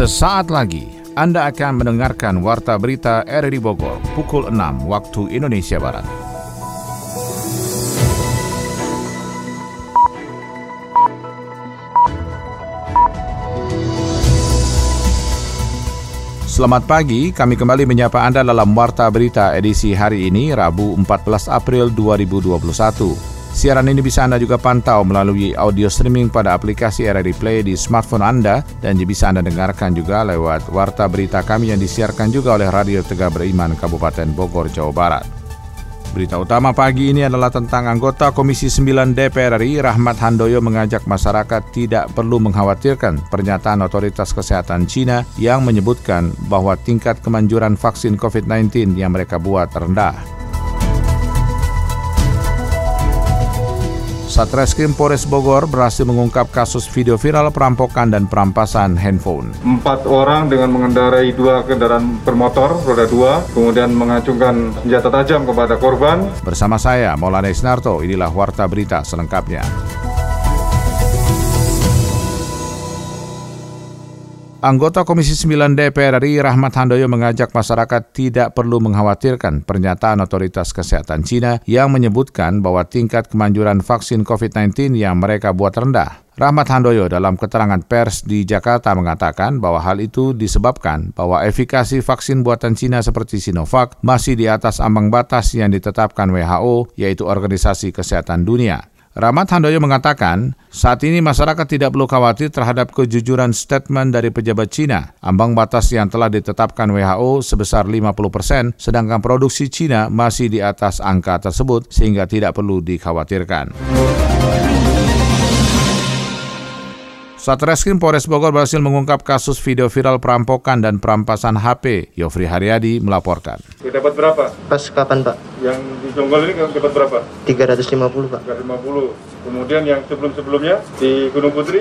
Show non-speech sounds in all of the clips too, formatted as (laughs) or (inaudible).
Sesaat lagi Anda akan mendengarkan Warta Berita RRI Bogor pukul 6 waktu Indonesia Barat. Selamat pagi, kami kembali menyapa Anda dalam Warta Berita edisi hari ini, Rabu 14 April 2021. Siaran ini bisa Anda juga pantau melalui audio streaming pada aplikasi RRI Play di smartphone Anda dan bisa Anda dengarkan juga lewat warta berita kami yang disiarkan juga oleh Radio Tegak Beriman Kabupaten Bogor, Jawa Barat. Berita utama pagi ini adalah tentang anggota Komisi 9 DPR RI Rahmat Handoyo mengajak masyarakat tidak perlu mengkhawatirkan pernyataan otoritas kesehatan Cina yang menyebutkan bahwa tingkat kemanjuran vaksin COVID-19 yang mereka buat rendah. Satreskrim Polres Bogor berhasil mengungkap kasus video viral perampokan dan perampasan handphone. Empat orang dengan mengendarai dua kendaraan bermotor roda dua, kemudian mengacungkan senjata tajam kepada korban. Bersama saya, Maulana Isnarto, inilah Warta Berita selengkapnya. Anggota Komisi 9 DPR RI Rahmat Handoyo mengajak masyarakat tidak perlu mengkhawatirkan pernyataan otoritas kesehatan Cina yang menyebutkan bahwa tingkat kemanjuran vaksin COVID-19 yang mereka buat rendah. Rahmat Handoyo dalam keterangan pers di Jakarta mengatakan bahwa hal itu disebabkan bahwa efikasi vaksin buatan Cina seperti Sinovac masih di atas ambang batas yang ditetapkan WHO, yaitu Organisasi Kesehatan Dunia. Rahmat Handoyo mengatakan, saat ini masyarakat tidak perlu khawatir terhadap kejujuran statement dari pejabat Cina. Ambang batas yang telah ditetapkan WHO sebesar 50 persen, sedangkan produksi Cina masih di atas angka tersebut sehingga tidak perlu dikhawatirkan. Satreskrim Polres Bogor berhasil mengungkap kasus video viral perampokan dan perampasan HP. Yofri Haryadi melaporkan. Dapat berapa? Pas kapan Pak? Yang di Jonggol ini dapat berapa? 350 Pak. 350. Kemudian yang sebelum-sebelumnya di Gunung Putri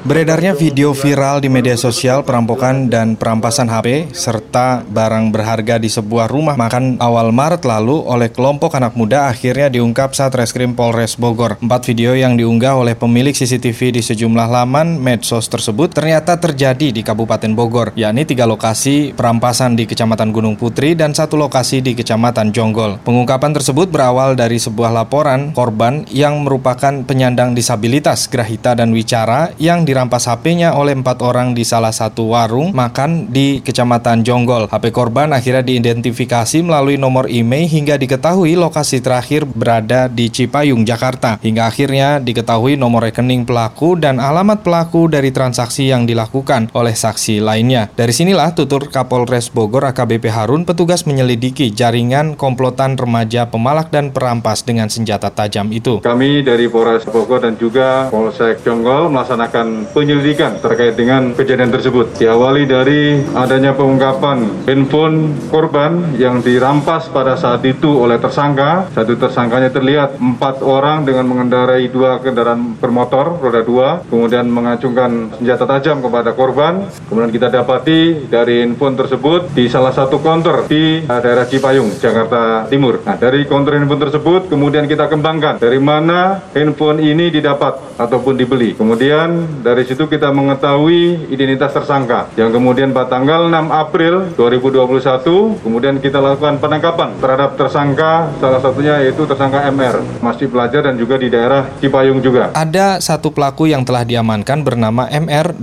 Beredarnya video viral di media sosial perampokan dan perampasan HP serta barang berharga di sebuah rumah makan awal Maret lalu oleh kelompok anak muda akhirnya diungkap saat Reskrim Polres Bogor. Empat video yang diunggah oleh pemilik CCTV di sejumlah laman medsos tersebut ternyata terjadi di Kabupaten Bogor, yakni tiga lokasi perampasan di Kecamatan Gunung Putri dan satu lokasi di Kecamatan Jonggol. Pengungkapan tersebut berawal dari sebuah laporan korban yang merupakan penyandang disabilitas Grahita dan Wicara yang dirampas HP-nya oleh empat orang di salah satu warung makan di Kecamatan Jonggol. HP korban akhirnya diidentifikasi melalui nomor email hingga diketahui lokasi terakhir berada di Cipayung, Jakarta. Hingga akhirnya diketahui nomor rekening pelaku dan alamat pelaku dari transaksi yang dilakukan oleh saksi lainnya. Dari sinilah tutur Kapolres Bogor AKBP Harun petugas menyelidiki jaringan komplotan remaja pemalak dan perampas dengan senjata tajam itu. Kami dari Polres Bogor dan juga Polsek Jonggol melaksanakan penyelidikan terkait dengan kejadian tersebut. Diawali dari adanya pengungkapan handphone korban yang dirampas pada saat itu oleh tersangka. Satu tersangkanya terlihat empat orang dengan mengendarai dua kendaraan bermotor roda dua, kemudian mengacungkan senjata tajam kepada korban. Kemudian kita dapati dari handphone tersebut di salah satu konter di daerah Cipayung, Jakarta Timur. Nah, dari konter handphone tersebut kemudian kita kembangkan dari mana handphone ini didapat ataupun dibeli. Kemudian dari situ kita mengetahui identitas tersangka yang kemudian pada tanggal 6 April 2021 kemudian kita lakukan penangkapan terhadap tersangka salah satunya yaitu tersangka MR masih pelajar dan juga di daerah Cipayung juga. Ada satu pelaku yang telah diamankan bernama MR 18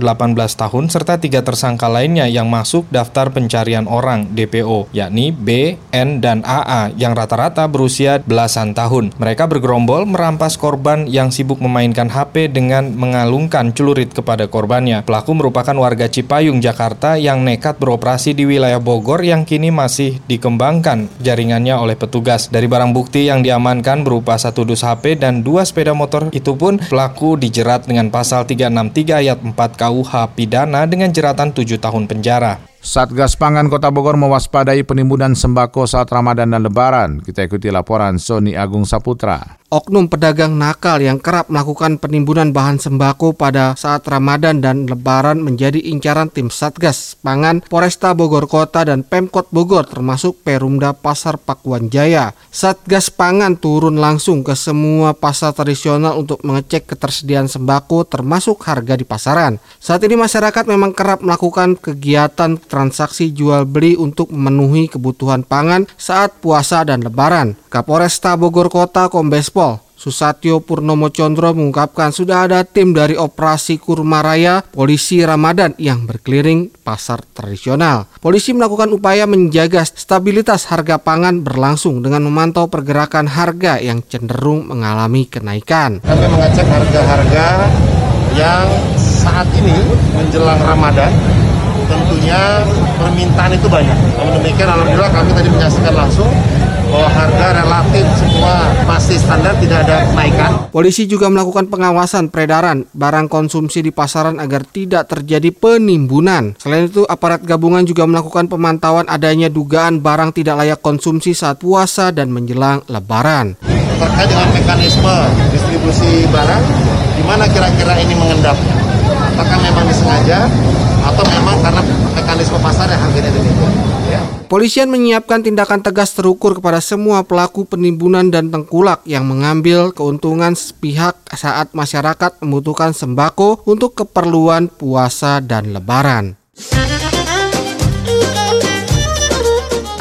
tahun serta tiga tersangka lainnya yang masuk daftar pencarian orang DPO yakni B, N, dan AA yang rata-rata berusia belasan tahun. Mereka bergerombol merampas korban yang sibuk memainkan HP dengan mengalungkan celurit celurit kepada korbannya. Pelaku merupakan warga Cipayung, Jakarta yang nekat beroperasi di wilayah Bogor yang kini masih dikembangkan jaringannya oleh petugas. Dari barang bukti yang diamankan berupa satu dus HP dan dua sepeda motor itu pun pelaku dijerat dengan pasal 363 ayat 4 KUH pidana dengan jeratan 7 tahun penjara. Satgas Pangan Kota Bogor mewaspadai penimbunan sembako saat Ramadan dan Lebaran. Kita ikuti laporan Sony Agung Saputra. oknum pedagang nakal yang kerap melakukan penimbunan bahan sembako pada saat Ramadan dan Lebaran menjadi incaran tim Satgas Pangan Polresta Bogor Kota dan Pemkot Bogor termasuk Perumda Pasar Pakuan Jaya. Satgas Pangan turun langsung ke semua pasar tradisional untuk mengecek ketersediaan sembako termasuk harga di pasaran. Saat ini masyarakat memang kerap melakukan kegiatan transaksi jual beli untuk memenuhi kebutuhan pangan saat puasa dan lebaran. Kapolresta Bogor Kota Kombes Pol Susatyo Purnomo Condro mengungkapkan sudah ada tim dari operasi Kurma Raya Polisi Ramadan yang berkeliling pasar tradisional. Polisi melakukan upaya menjaga stabilitas harga pangan berlangsung dengan memantau pergerakan harga yang cenderung mengalami kenaikan. Kami mengecek harga-harga yang saat ini menjelang Ramadan tentunya permintaan itu banyak. Namun demikian alhamdulillah kami tadi menyaksikan langsung bahwa harga relatif semua masih standar tidak ada kenaikan. Polisi juga melakukan pengawasan peredaran barang konsumsi di pasaran agar tidak terjadi penimbunan. Selain itu, aparat gabungan juga melakukan pemantauan adanya dugaan barang tidak layak konsumsi saat puasa dan menjelang lebaran. Terkait dengan mekanisme distribusi barang, di mana kira-kira ini mengendap? Apakah memang disengaja atau memang karena mekanisme pasar yang harganya demikian? Ya. Polisian menyiapkan tindakan tegas terukur kepada semua pelaku penimbunan dan tengkulak yang mengambil keuntungan sepihak saat masyarakat membutuhkan sembako untuk keperluan puasa dan lebaran.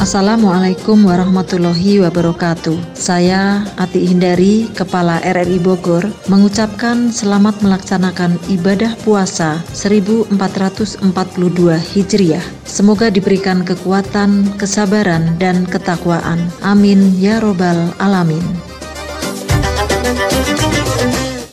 Assalamualaikum warahmatullahi wabarakatuh. Saya Ati Hindari, Kepala RRI Bogor, mengucapkan selamat melaksanakan ibadah puasa 1442 Hijriah. Semoga diberikan kekuatan, kesabaran, dan ketakwaan. Amin ya Robbal 'Alamin.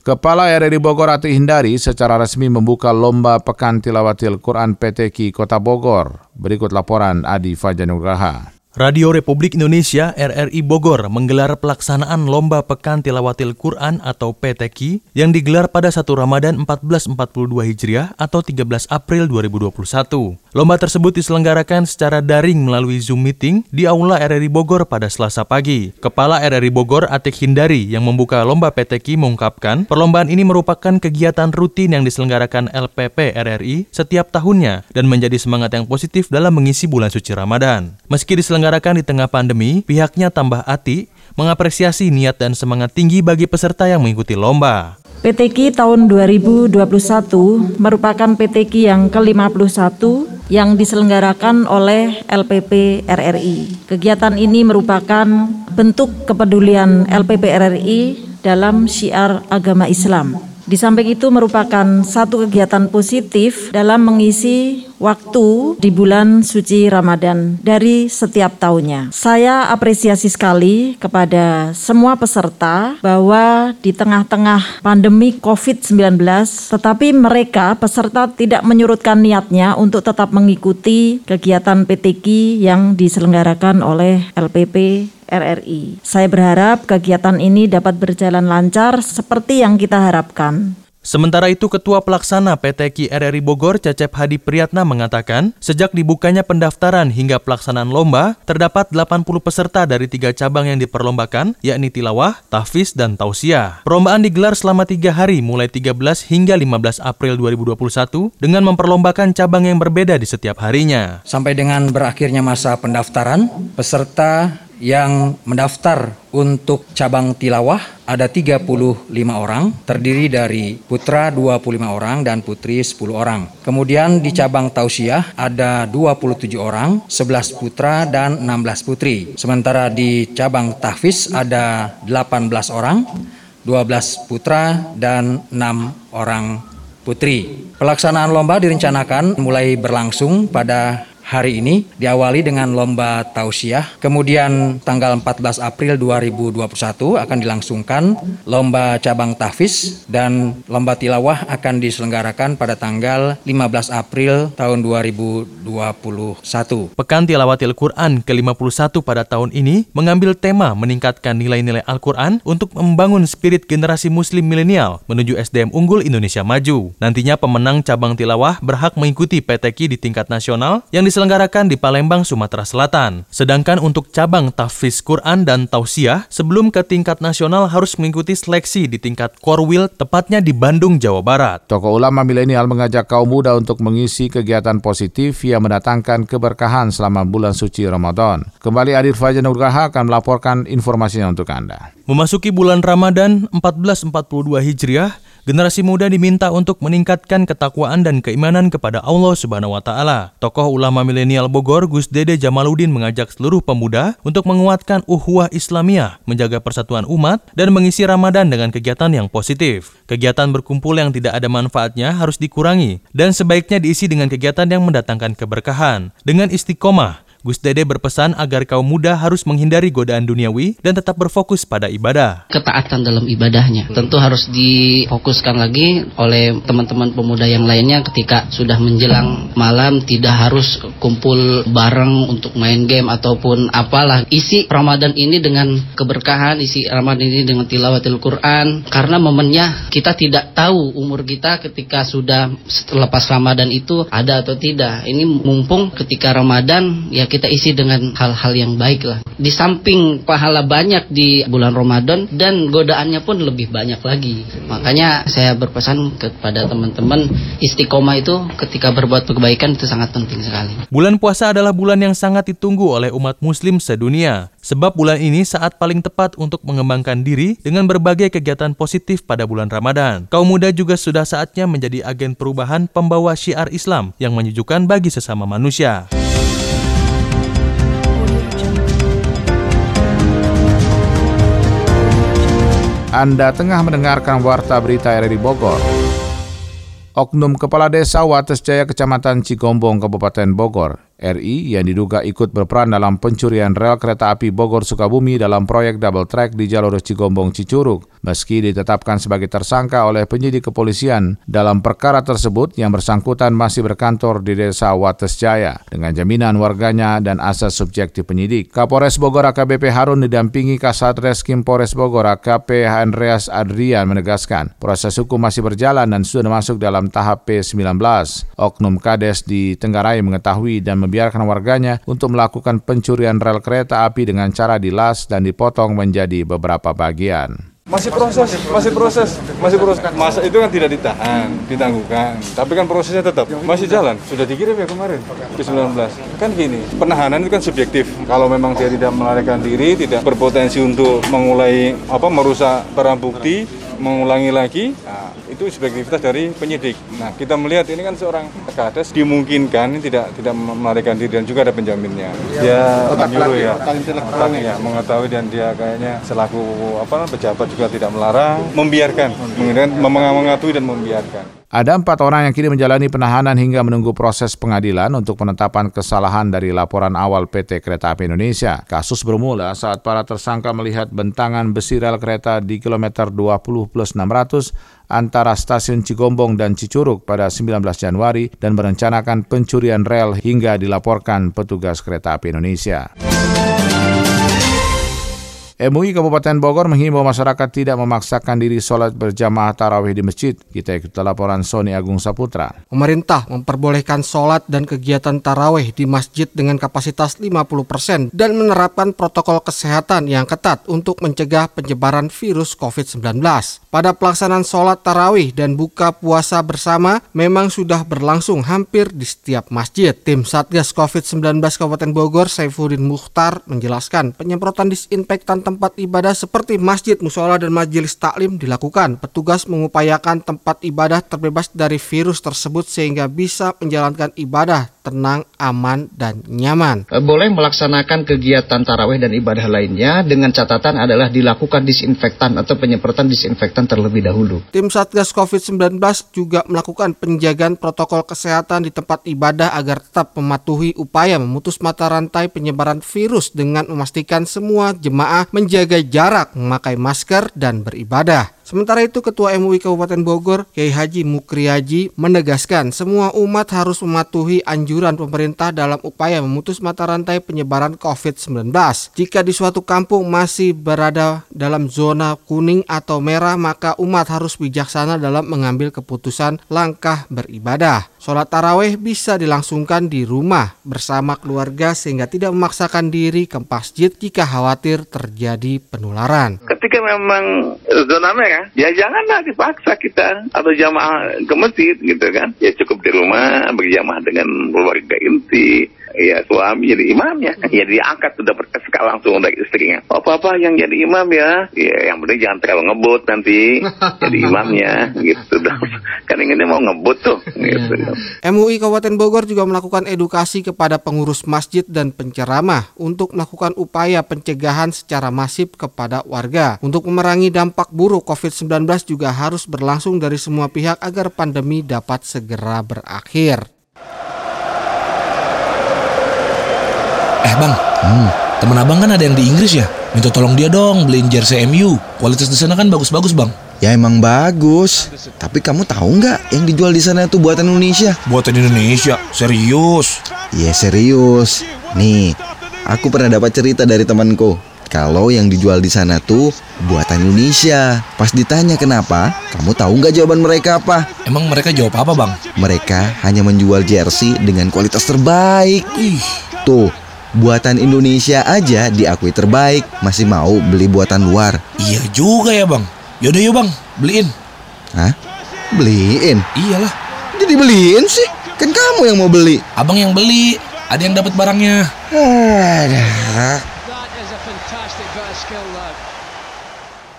Kepala RRI Bogor Ati Hindari secara resmi membuka Lomba Pekan Tilawatil Quran PTQ Kota Bogor. Berikut laporan Adi Fajanugraha. Radio Republik Indonesia RRI Bogor menggelar pelaksanaan Lomba Pekan Tilawatil Quran atau PTQ yang digelar pada 1 Ramadan 1442 Hijriah atau 13 April 2021. Lomba tersebut diselenggarakan secara daring melalui Zoom meeting di Aula RRI Bogor pada Selasa pagi. Kepala RRI Bogor Atik Hindari yang membuka Lomba PTQ mengungkapkan perlombaan ini merupakan kegiatan rutin yang diselenggarakan LPP RRI setiap tahunnya dan menjadi semangat yang positif dalam mengisi bulan suci Ramadan. Meski diselenggarakan diselenggarakan di tengah pandemi, pihaknya tambah hati mengapresiasi niat dan semangat tinggi bagi peserta yang mengikuti lomba. PTQ tahun 2021 merupakan PTQ yang ke-51 yang diselenggarakan oleh LPP RRI. Kegiatan ini merupakan bentuk kepedulian LPP RRI dalam syiar agama Islam di samping itu merupakan satu kegiatan positif dalam mengisi waktu di bulan suci Ramadan dari setiap tahunnya. Saya apresiasi sekali kepada semua peserta bahwa di tengah-tengah pandemi COVID-19 tetapi mereka peserta tidak menyurutkan niatnya untuk tetap mengikuti kegiatan PTQ yang diselenggarakan oleh LPP RRI. Saya berharap kegiatan ini dapat berjalan lancar seperti yang kita harapkan. Sementara itu, Ketua Pelaksana PT RRI Bogor, Cecep Hadi Priyatna mengatakan, sejak dibukanya pendaftaran hingga pelaksanaan lomba, terdapat 80 peserta dari tiga cabang yang diperlombakan, yakni tilawah, tahfiz, dan tausiah. Perlombaan digelar selama tiga hari, mulai 13 hingga 15 April 2021, dengan memperlombakan cabang yang berbeda di setiap harinya. Sampai dengan berakhirnya masa pendaftaran, peserta yang mendaftar untuk cabang tilawah ada 35 orang, terdiri dari putra 25 orang dan putri 10 orang. Kemudian di cabang tausiah ada 27 orang, 11 putra dan 16 putri. Sementara di cabang tahfiz ada 18 orang, 12 putra dan 6 orang putri. Pelaksanaan lomba direncanakan mulai berlangsung pada hari ini diawali dengan lomba tausiah. Kemudian tanggal 14 April 2021 akan dilangsungkan lomba cabang tahfiz dan lomba tilawah akan diselenggarakan pada tanggal 15 April tahun 2021. Pekan Tilawatil Quran ke-51 pada tahun ini mengambil tema meningkatkan nilai-nilai Al-Quran untuk membangun spirit generasi muslim milenial menuju SDM unggul Indonesia maju. Nantinya pemenang cabang tilawah berhak mengikuti PTQ di tingkat nasional yang diselenggarakan di Palembang, Sumatera Selatan. Sedangkan untuk cabang tahfiz Quran dan tausiah, sebelum ke tingkat nasional harus mengikuti seleksi di tingkat Korwil, tepatnya di Bandung, Jawa Barat. Tokoh ulama milenial mengajak kaum muda untuk mengisi kegiatan positif yang mendatangkan keberkahan selama bulan suci Ramadan. Kembali Adil Fajar Nugraha akan melaporkan informasinya untuk Anda. Memasuki bulan Ramadan 1442 Hijriah, Generasi muda diminta untuk meningkatkan ketakwaan dan keimanan kepada Allah Subhanahu wa taala. Tokoh ulama milenial Bogor Gus Dede Jamaluddin mengajak seluruh pemuda untuk menguatkan uhuwah Islamiyah, menjaga persatuan umat dan mengisi Ramadan dengan kegiatan yang positif. Kegiatan berkumpul yang tidak ada manfaatnya harus dikurangi dan sebaiknya diisi dengan kegiatan yang mendatangkan keberkahan. Dengan istiqomah, Gus Dede berpesan agar kaum muda harus menghindari godaan duniawi dan tetap berfokus pada ibadah. Ketaatan dalam ibadahnya tentu harus difokuskan lagi oleh teman-teman pemuda yang lainnya ketika sudah menjelang malam tidak harus kumpul bareng untuk main game ataupun apalah. Isi Ramadan ini dengan keberkahan, isi Ramadan ini dengan tilawatil Quran karena momennya kita tidak tahu umur kita ketika sudah selepas Ramadan itu ada atau tidak. Ini mumpung ketika Ramadan ya kita isi dengan hal-hal yang baik lah. Di samping pahala banyak di bulan Ramadan dan godaannya pun lebih banyak lagi. Makanya saya berpesan kepada teman-teman istiqomah itu ketika berbuat kebaikan itu sangat penting sekali. Bulan puasa adalah bulan yang sangat ditunggu oleh umat muslim sedunia. Sebab bulan ini saat paling tepat untuk mengembangkan diri dengan berbagai kegiatan positif pada bulan Ramadan. Kaum muda juga sudah saatnya menjadi agen perubahan pembawa syiar Islam yang menyejukkan bagi sesama manusia. Anda tengah mendengarkan Warta Berita RRI Bogor. Oknum Kepala Desa Wates Jaya Kecamatan Cigombong, Kabupaten Bogor, RI yang diduga ikut berperan dalam pencurian rel kereta api Bogor Sukabumi dalam proyek double track di jalur Cigombong Cicurug. Meski ditetapkan sebagai tersangka oleh penyidik kepolisian dalam perkara tersebut yang bersangkutan masih berkantor di Desa Wates Jaya dengan jaminan warganya dan asas subjektif penyidik. Kapolres Bogor AKBP Harun didampingi Kasat Reskim Polres Bogor AKP Andreas Adrian menegaskan proses hukum masih berjalan dan sudah masuk dalam tahap P19. Oknum Kades di Tenggarai mengetahui dan membiarkan warganya untuk melakukan pencurian rel kereta api dengan cara dilas dan dipotong menjadi beberapa bagian. Masih proses, masih proses, masih proses. Masa itu kan tidak ditahan, ditangguhkan. Tapi kan prosesnya tetap masih jalan. Sudah dikirim ya kemarin ke 19. Kan gini, penahanan itu kan subjektif. Kalau memang dia tidak melarikan diri, tidak berpotensi untuk mengulai apa merusak barang bukti, mengulangi lagi, nah, itu subjektivitas dari penyidik. Nah, kita melihat ini kan seorang kades dimungkinkan tidak tidak melarikan diri dan juga ada penjaminnya. Dia menyuruh ya, otaknya mengetahui dan dia kayaknya selaku apa pejabat juga tidak melarang, membiarkan, mengetahui dan membiarkan. Ada empat orang yang kini menjalani penahanan hingga menunggu proses pengadilan untuk penetapan kesalahan dari laporan awal PT Kereta Api Indonesia. Kasus bermula saat para tersangka melihat bentangan besi rel kereta di kilometer 20 plus 600 antara stasiun Cigombong dan Cicurug pada 19 Januari dan merencanakan pencurian rel hingga dilaporkan petugas Kereta Api Indonesia. MUI Kabupaten Bogor menghimbau masyarakat tidak memaksakan diri sholat berjamaah tarawih di masjid. Kita ikuti laporan Sony Agung Saputra. Pemerintah memperbolehkan sholat dan kegiatan tarawih di masjid dengan kapasitas 50% dan menerapkan protokol kesehatan yang ketat untuk mencegah penyebaran virus COVID-19. Pada pelaksanaan sholat tarawih dan buka puasa bersama memang sudah berlangsung hampir di setiap masjid. Tim Satgas COVID-19 Kabupaten Bogor, Saifuddin Mukhtar, menjelaskan penyemprotan disinfektan tempat ibadah seperti masjid, musola, dan majelis taklim dilakukan. Petugas mengupayakan tempat ibadah terbebas dari virus tersebut sehingga bisa menjalankan ibadah tenang, aman, dan nyaman. Eh, boleh melaksanakan kegiatan tarawih dan ibadah lainnya dengan catatan adalah dilakukan disinfektan atau penyemprotan disinfektan terlebih dahulu. Tim Satgas COVID-19 juga melakukan penjagaan protokol kesehatan di tempat ibadah agar tetap mematuhi upaya memutus mata rantai penyebaran virus dengan memastikan semua jemaah menjaga jarak, memakai masker, dan beribadah. Sementara itu Ketua MUI Kabupaten Bogor, Kiai Haji Mukriyaji menegaskan semua umat harus mematuhi anjuran pemerintah dalam upaya memutus mata rantai penyebaran COVID-19. Jika di suatu kampung masih berada dalam zona kuning atau merah, maka umat harus bijaksana dalam mengambil keputusan langkah beribadah. Sholat taraweh bisa dilangsungkan di rumah bersama keluarga sehingga tidak memaksakan diri ke masjid jika khawatir terjadi penularan. Ketika memang zona merah, ya janganlah dipaksa kita atau jamaah ke masjid gitu kan. Ya cukup di rumah berjamaah dengan keluarga inti ya suami jadi imamnya ya. Diangkat sudah berkeska langsung dari istrinya. Apa-apa yang jadi imam ya. Ya yang penting jangan terlalu ngebut nanti. (laughs) Jadi imamnya gitu (laughs) kan ini mau ngebut tuh gitu. MUI Kabupaten Bogor juga melakukan edukasi kepada pengurus masjid dan penceramah untuk melakukan upaya pencegahan secara masif kepada warga. Untuk memerangi dampak buruk COVID-19 juga harus berlangsung dari semua pihak agar pandemi dapat segera berakhir. Eh bang, hmm. temen abang kan ada yang di Inggris ya? Minta tolong dia dong beliin jersey MU. Kualitas di sana kan bagus-bagus bang. Ya emang bagus. Tapi kamu tahu nggak yang dijual di sana itu buatan Indonesia? Buatan Indonesia? Serius? Iya serius. Nih, aku pernah dapat cerita dari temanku. Kalau yang dijual di sana tuh buatan Indonesia. Pas ditanya kenapa, kamu tahu nggak jawaban mereka apa? Emang mereka jawab apa bang? Mereka hanya menjual jersey dengan kualitas terbaik. Ih. Tuh, buatan Indonesia aja diakui terbaik, masih mau beli buatan luar. Iya juga ya bang. Yaudah yuk bang, beliin. Hah? Beliin? Iyalah. Jadi beliin sih? Kan kamu yang mau beli. Abang yang beli. Ada yang dapat barangnya. Ada.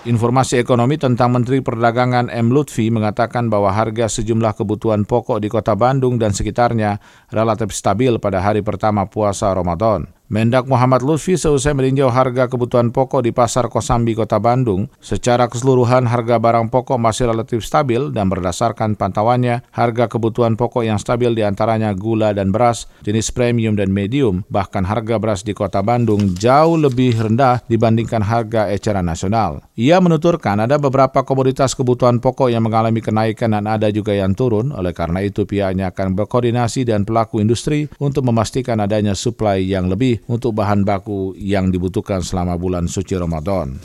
Informasi ekonomi tentang Menteri Perdagangan M. Lutfi mengatakan bahwa harga sejumlah kebutuhan pokok di kota Bandung dan sekitarnya relatif stabil pada hari pertama puasa Ramadan. Mendak Muhammad Lutfi seusai meninjau harga kebutuhan pokok di Pasar Kosambi, Kota Bandung. Secara keseluruhan harga barang pokok masih relatif stabil dan berdasarkan pantauannya, harga kebutuhan pokok yang stabil di antaranya gula dan beras, jenis premium dan medium. Bahkan harga beras di Kota Bandung jauh lebih rendah dibandingkan harga eceran nasional. Ia menuturkan ada beberapa komoditas kebutuhan pokok yang mengalami kenaikan dan ada juga yang turun. Oleh karena itu pihaknya akan berkoordinasi dengan pelaku industri untuk memastikan adanya suplai yang lebih untuk bahan baku yang dibutuhkan selama bulan suci Ramadan.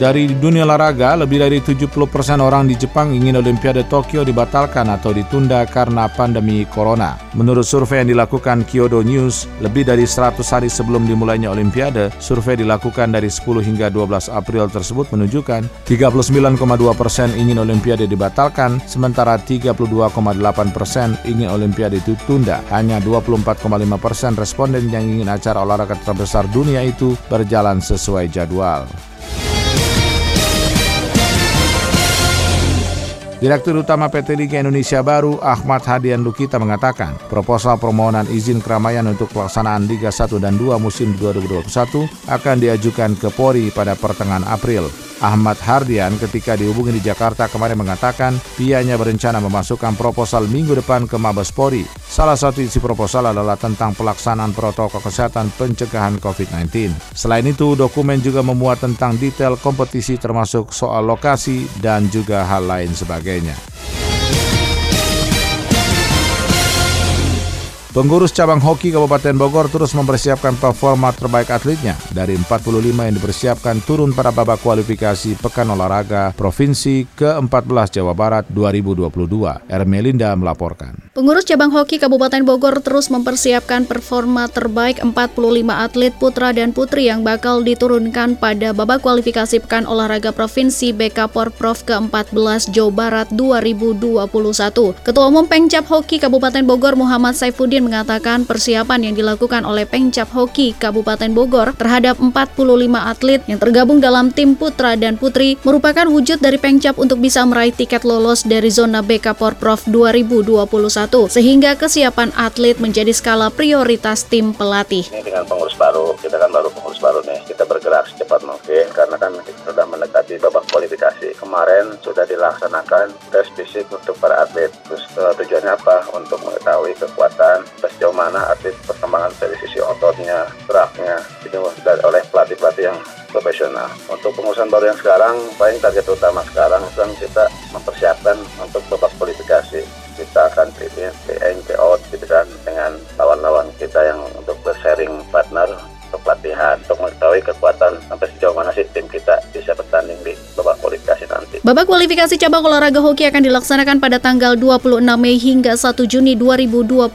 Dari dunia olahraga, lebih dari 70% orang di Jepang ingin Olimpiade Tokyo dibatalkan atau ditunda karena pandemi corona. Menurut survei yang dilakukan Kyodo News, lebih dari 100 hari sebelum dimulainya Olimpiade, survei dilakukan dari 10 hingga 12 April tersebut menunjukkan 39,2 persen ingin Olimpiade dibatalkan, sementara 32,8 persen ingin Olimpiade ditunda. Hanya 24,5 persen responden yang ingin acara olahraga terbesar dunia itu berjalan sesuai jadwal. Direktur Utama PT Liga Indonesia Baru Ahmad Hadian Lukita mengatakan, proposal permohonan izin keramaian untuk pelaksanaan Liga 1 dan 2 musim 2021 akan diajukan ke Polri pada pertengahan April. Ahmad Hardian ketika dihubungi di Jakarta kemarin mengatakan pihaknya berencana memasukkan proposal minggu depan ke Mabes Polri. Salah satu isi proposal adalah tentang pelaksanaan protokol kesehatan pencegahan COVID-19. Selain itu, dokumen juga memuat tentang detail kompetisi termasuk soal lokasi dan juga hal lain sebagainya sebagainya. Pengurus cabang hoki Kabupaten Bogor terus mempersiapkan performa terbaik atletnya. Dari 45 yang dipersiapkan turun pada babak kualifikasi Pekan Olahraga Provinsi ke-14 Jawa Barat 2022. Ermelinda melaporkan. Pengurus cabang hoki Kabupaten Bogor terus mempersiapkan performa terbaik 45 atlet putra dan putri yang bakal diturunkan pada babak kualifikasi Pekan Olahraga Provinsi BK Porprov ke-14 Jawa Barat 2021. Ketua Umum Pengcap Hoki Kabupaten Bogor Muhammad Saifuddin mengatakan persiapan yang dilakukan oleh Pengcap Hoki Kabupaten Bogor terhadap 45 atlet yang tergabung dalam tim putra dan putri merupakan wujud dari Pengcap untuk bisa meraih tiket lolos dari zona BK Porprov 2021 sehingga kesiapan atlet menjadi skala prioritas tim pelatih. Ini dengan pengurus baru, kita kan baru pengurus baru nih, kita bergerak secepat mungkin karena kan kita sudah mendekati babak kualifikasi. Kemarin sudah dilaksanakan tes fisik untuk para atlet. Terus uh, tujuannya apa? Untuk mengetahui kekuatan sejauh mana atlet perkembangan dari sisi ototnya, geraknya, itu oleh pelatih-pelatih yang profesional. Untuk pengurusan baru yang sekarang, paling target utama sekarang kan kita mempersiapkan untuk babak kualifikasi. Kita akan pilih in, out gitu kan dengan lawan-lawan kita yang untuk bersharing partner untuk pelatihan untuk mengetahui kekuatan sampai sejauh mana sih tim kita bisa bertanding di babak kualifikasi cabang olahraga hoki akan dilaksanakan pada tanggal 26 Mei hingga 1 Juni 2021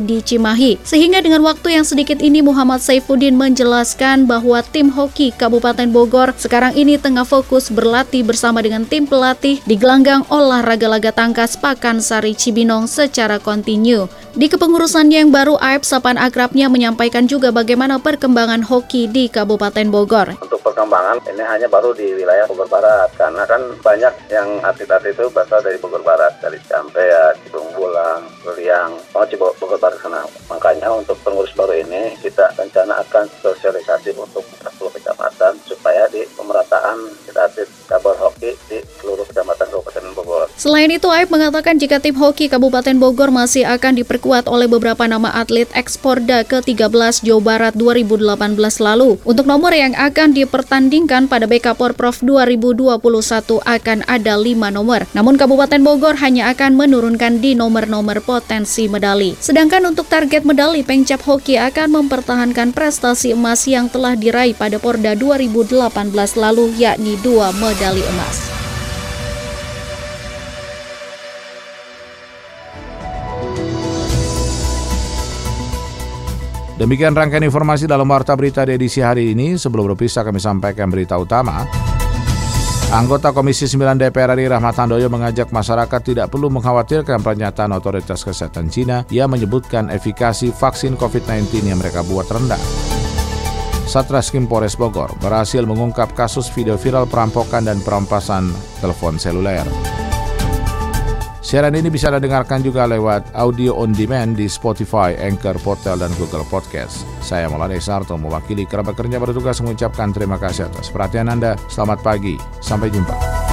di Cimahi. Sehingga dengan waktu yang sedikit ini Muhammad Saifuddin menjelaskan bahwa tim hoki Kabupaten Bogor sekarang ini tengah fokus berlatih bersama dengan tim pelatih di gelanggang olahraga laga tangkas Pakansari Cibinong secara kontinu. Di kepengurusannya yang baru, Aib Sapan Akrabnya menyampaikan juga bagaimana perkembangan hoki di Kabupaten Bogor. Untuk perkembangan ini hanya baru di wilayah Bogor Barat karena kan banyak yang atlet-atlet itu berasal dari Bogor Barat, dari Campea, Cibung Bulang, Liang, oh Cibog Bogor Barat sana. Makanya untuk pengurus baru ini kita rencana akan sosialisasi untuk 40 kecamatan supaya di pemerataan atlet kabar hoki di seluruh kecamatan Kabupaten Bogor. Selain itu, Aib mengatakan jika tim hoki Kabupaten Bogor masih akan diperkuat oleh beberapa nama atlet eksporda ke-13 Jawa Barat 2018 lalu. Untuk nomor yang akan dipertandingkan pada BK Porprov 2021 akan ada 5 nomor. Namun Kabupaten Bogor hanya akan menurunkan di nomor-nomor potensi medali. Sedangkan untuk target medali, Pengcap Hoki akan mempertahankan prestasi emas yang telah diraih pada Porda 2018 lalu yakni dua medali emas. Demikian rangkaian informasi dalam Warta Berita di edisi hari ini. Sebelum berpisah kami sampaikan berita utama. Anggota Komisi 9 DPR RI Rahmat Handoyo mengajak masyarakat tidak perlu mengkhawatirkan pernyataan otoritas kesehatan Cina yang menyebutkan efikasi vaksin COVID-19 yang mereka buat rendah. Satreskrim Polres Bogor berhasil mengungkap kasus video viral perampokan dan perampasan telepon seluler. Siaran ini bisa Anda dengarkan juga lewat audio on demand di Spotify, Anchor, Portal, dan Google Podcast. Saya Maulana Sarto mewakili kerabat kerja bertugas mengucapkan terima kasih atas perhatian Anda. Selamat pagi, sampai jumpa.